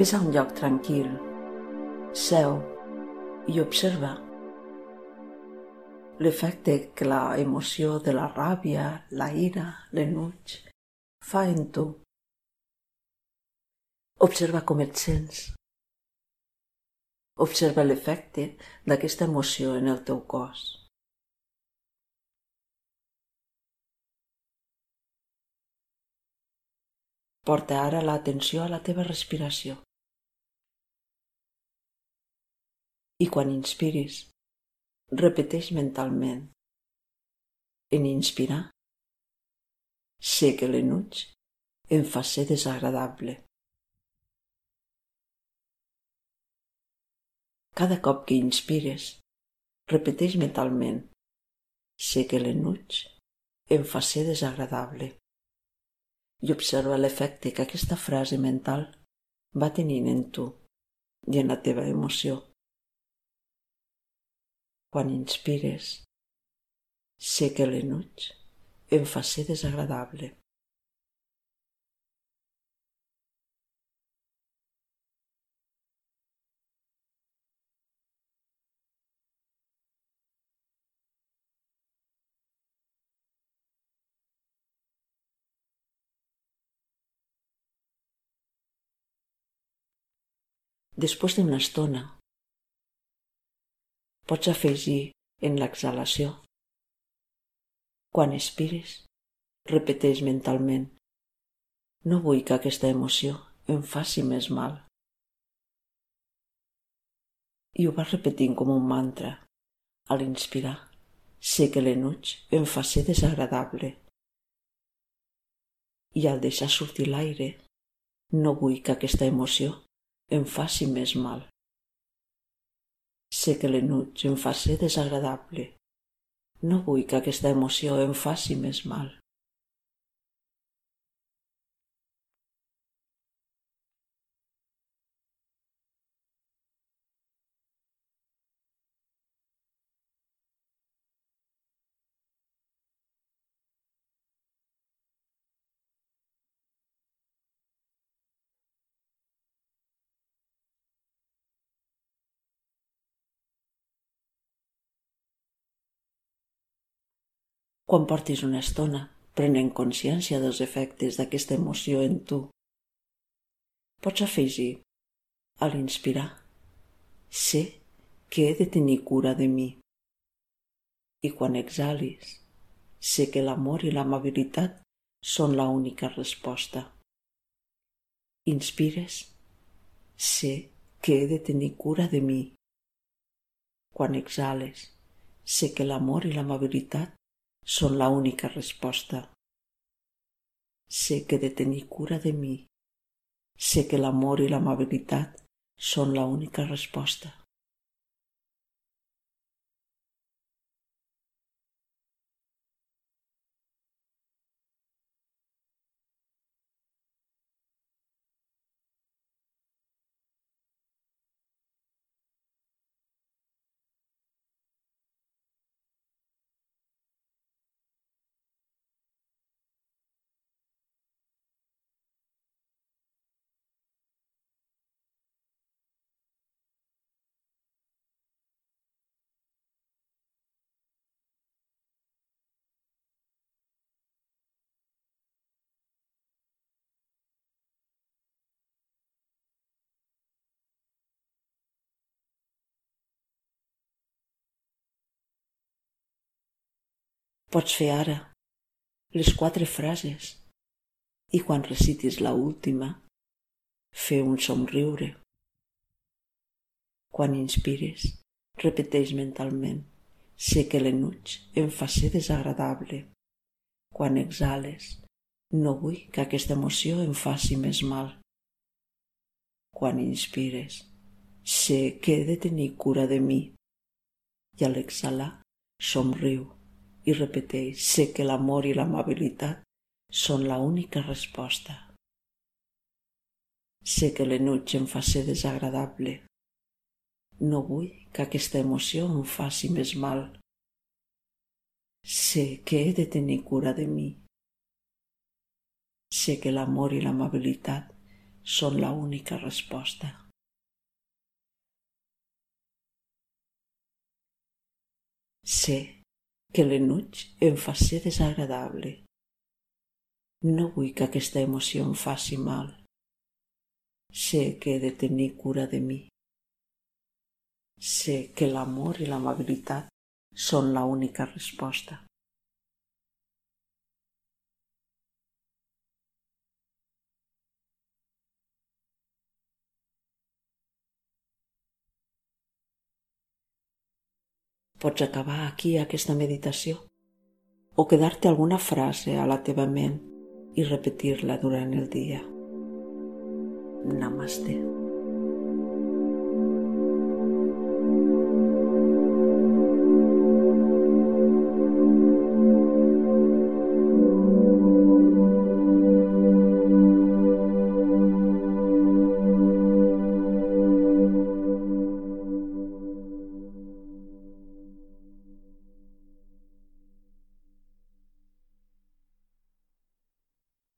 Ves a un lloc tranquil, seu i observa l'efecte que la emoció de la ràbia, la ira, l'enuig fa en tu. Observa com et sents. Observa l'efecte d'aquesta emoció en el teu cos. Porta ara l'atenció a la teva respiració. I quan inspiris, repeteix mentalment. En inspirar, sé que l'enuig em fa ser desagradable. Cada cop que inspires, repeteix mentalment. Sé que l'enuig em fa ser desagradable i observa l'efecte que aquesta frase mental va tenint en tu i en la teva emoció. Quan inspires, sé que l'enuig em fa ser desagradable. després d'una estona. Pots afegir en l'exhalació. Quan expires, repeteix mentalment. No vull que aquesta emoció em faci més mal. I ho vas repetint com un mantra. A l'inspirar, sé que l'enuig em fa ser desagradable. I al deixar sortir l'aire, no vull que aquesta emoció em faci més mal. Sé que l'enuig em fa ser desagradable. No vull que aquesta emoció em faci més mal. Quan portis una estona prenent consciència dels efectes d'aquesta emoció en tu. Pots afegir, a l'inspirar, sé que he de tenir cura de mi. I quan exhalis, sé que l'amor i l'amabilitat són la única resposta. Inspires, sé que he de tenir cura de mi. Quan exhales, sé que l'amor i l'amabilitat són la única resposta. Sé que de tenir cura de mi. Sé que l'amor i l'amabilitat són la única resposta. Pots fer ara les quatre frases i quan recitis la última, fer un somriure. Quan inspires, repeteix mentalment sé que l'enuig em fa ser desagradable. Quan exhales, no vull que aquesta emoció em faci més mal. Quan inspires, sé que he de tenir cura de mi. I a l'exhalar, somriu i repeteix sé que l'amor i l'amabilitat són la única resposta. Sé que l'enuig em fa ser desagradable. No vull que aquesta emoció em faci més mal. Sé que he de tenir cura de mi. Sé que l'amor i l'amabilitat són la única resposta. Sé que l'enuig em fa ser desagradable. No vull que aquesta emoció em faci mal. Sé que he de tenir cura de mi. Sé que l'amor i l'amabilitat són la única resposta. Pots acabar aquí aquesta meditació o quedar-te alguna frase a la teva ment i repetir-la durant el dia. Namaste.